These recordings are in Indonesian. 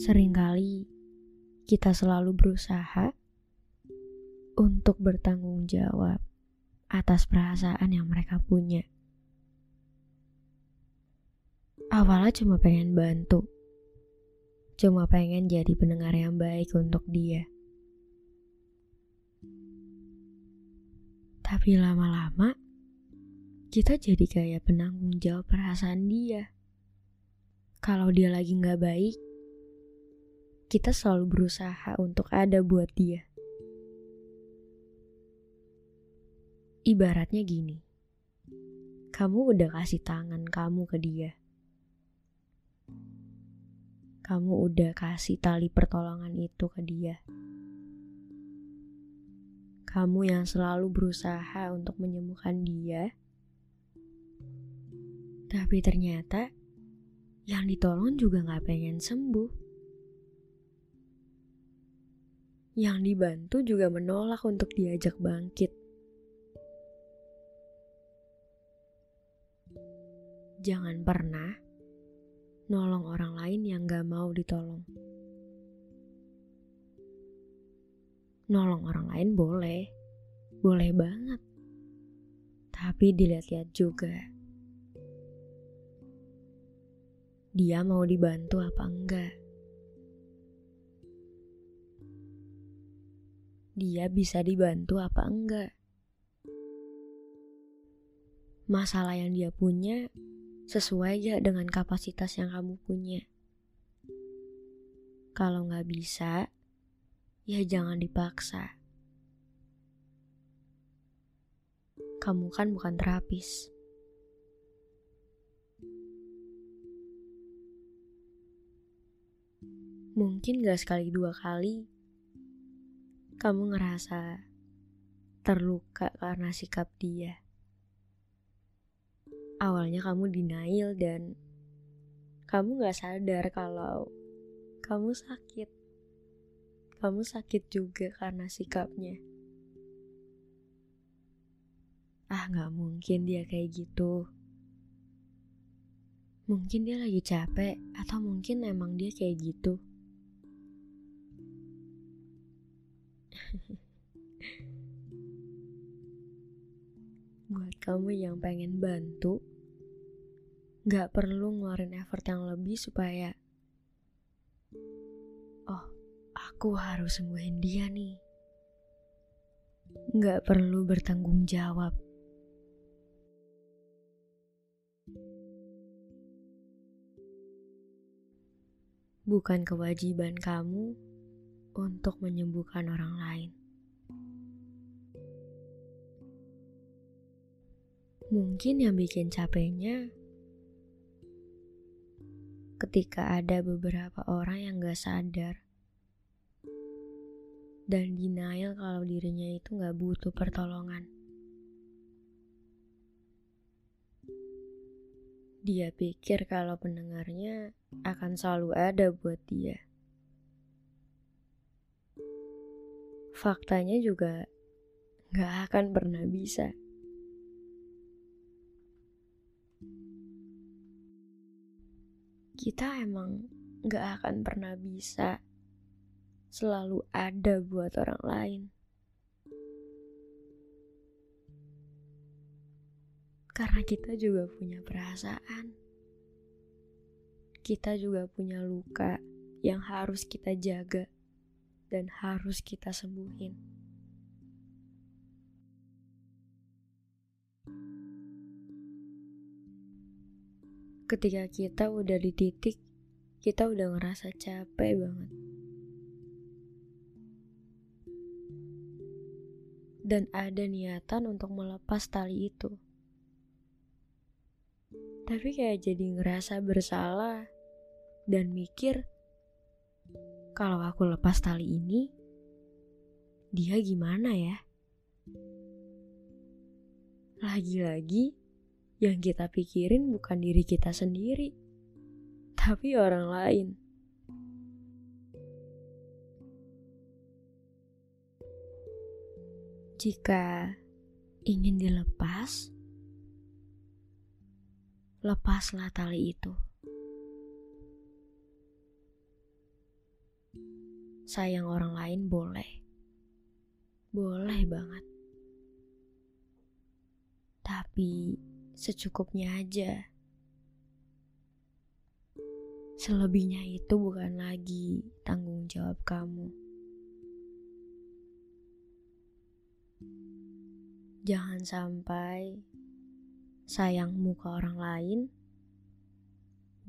Seringkali kita selalu berusaha untuk bertanggung jawab atas perasaan yang mereka punya. Awalnya cuma pengen bantu, cuma pengen jadi pendengar yang baik untuk dia. Tapi lama-lama, kita jadi kayak penanggung jawab perasaan dia. Kalau dia lagi nggak baik, kita selalu berusaha untuk ada buat dia. Ibaratnya gini, kamu udah kasih tangan kamu ke dia. Kamu udah kasih tali pertolongan itu ke dia. Kamu yang selalu berusaha untuk menyembuhkan dia, tapi ternyata yang ditolong juga gak pengen sembuh. Yang dibantu juga menolak untuk diajak bangkit. Jangan pernah nolong orang lain yang gak mau ditolong. Nolong orang lain boleh, boleh banget. Tapi dilihat-lihat juga. Dia mau dibantu apa enggak? Dia bisa dibantu apa enggak? Masalah yang dia punya sesuai gak dengan kapasitas yang kamu punya. Kalau nggak bisa, ya jangan dipaksa. Kamu kan bukan terapis. Mungkin gak sekali dua kali kamu ngerasa terluka karena sikap dia awalnya kamu denial dan kamu gak sadar kalau kamu sakit. Kamu sakit juga karena sikapnya. Ah gak mungkin dia kayak gitu. Mungkin dia lagi capek atau mungkin emang dia kayak gitu. Buat kamu yang pengen bantu, gak perlu ngeluarin effort yang lebih supaya oh aku harus sembuhin dia nih. Gak perlu bertanggung jawab. Bukan kewajiban kamu untuk menyembuhkan orang lain mungkin yang bikin capeknya ketika ada beberapa orang yang gak sadar dan denial kalau dirinya itu gak butuh pertolongan. Dia pikir kalau pendengarnya akan selalu ada buat dia. Faktanya juga gak akan pernah bisa. kita emang gak akan pernah bisa selalu ada buat orang lain. Karena kita juga punya perasaan. Kita juga punya luka yang harus kita jaga dan harus kita sembuhin. ketika kita udah di titik kita udah ngerasa capek banget dan ada niatan untuk melepas tali itu Tapi kayak jadi ngerasa bersalah dan mikir kalau aku lepas tali ini, dia gimana ya? Lagi-lagi yang kita pikirin bukan diri kita sendiri, tapi orang lain. Jika ingin dilepas, lepaslah tali itu. Sayang orang lain boleh, boleh banget, tapi secukupnya aja. Selebihnya itu bukan lagi tanggung jawab kamu. Jangan sampai sayangmu ke orang lain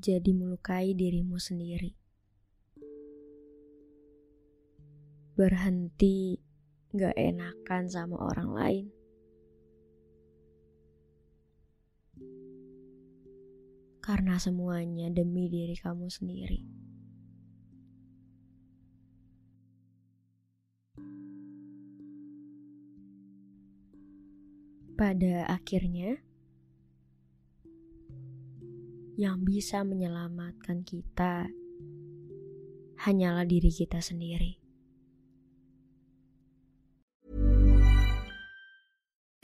jadi melukai dirimu sendiri. Berhenti gak enakan sama orang lain. Karena semuanya demi diri kamu sendiri. Pada akhirnya, yang bisa menyelamatkan kita hanyalah diri kita sendiri.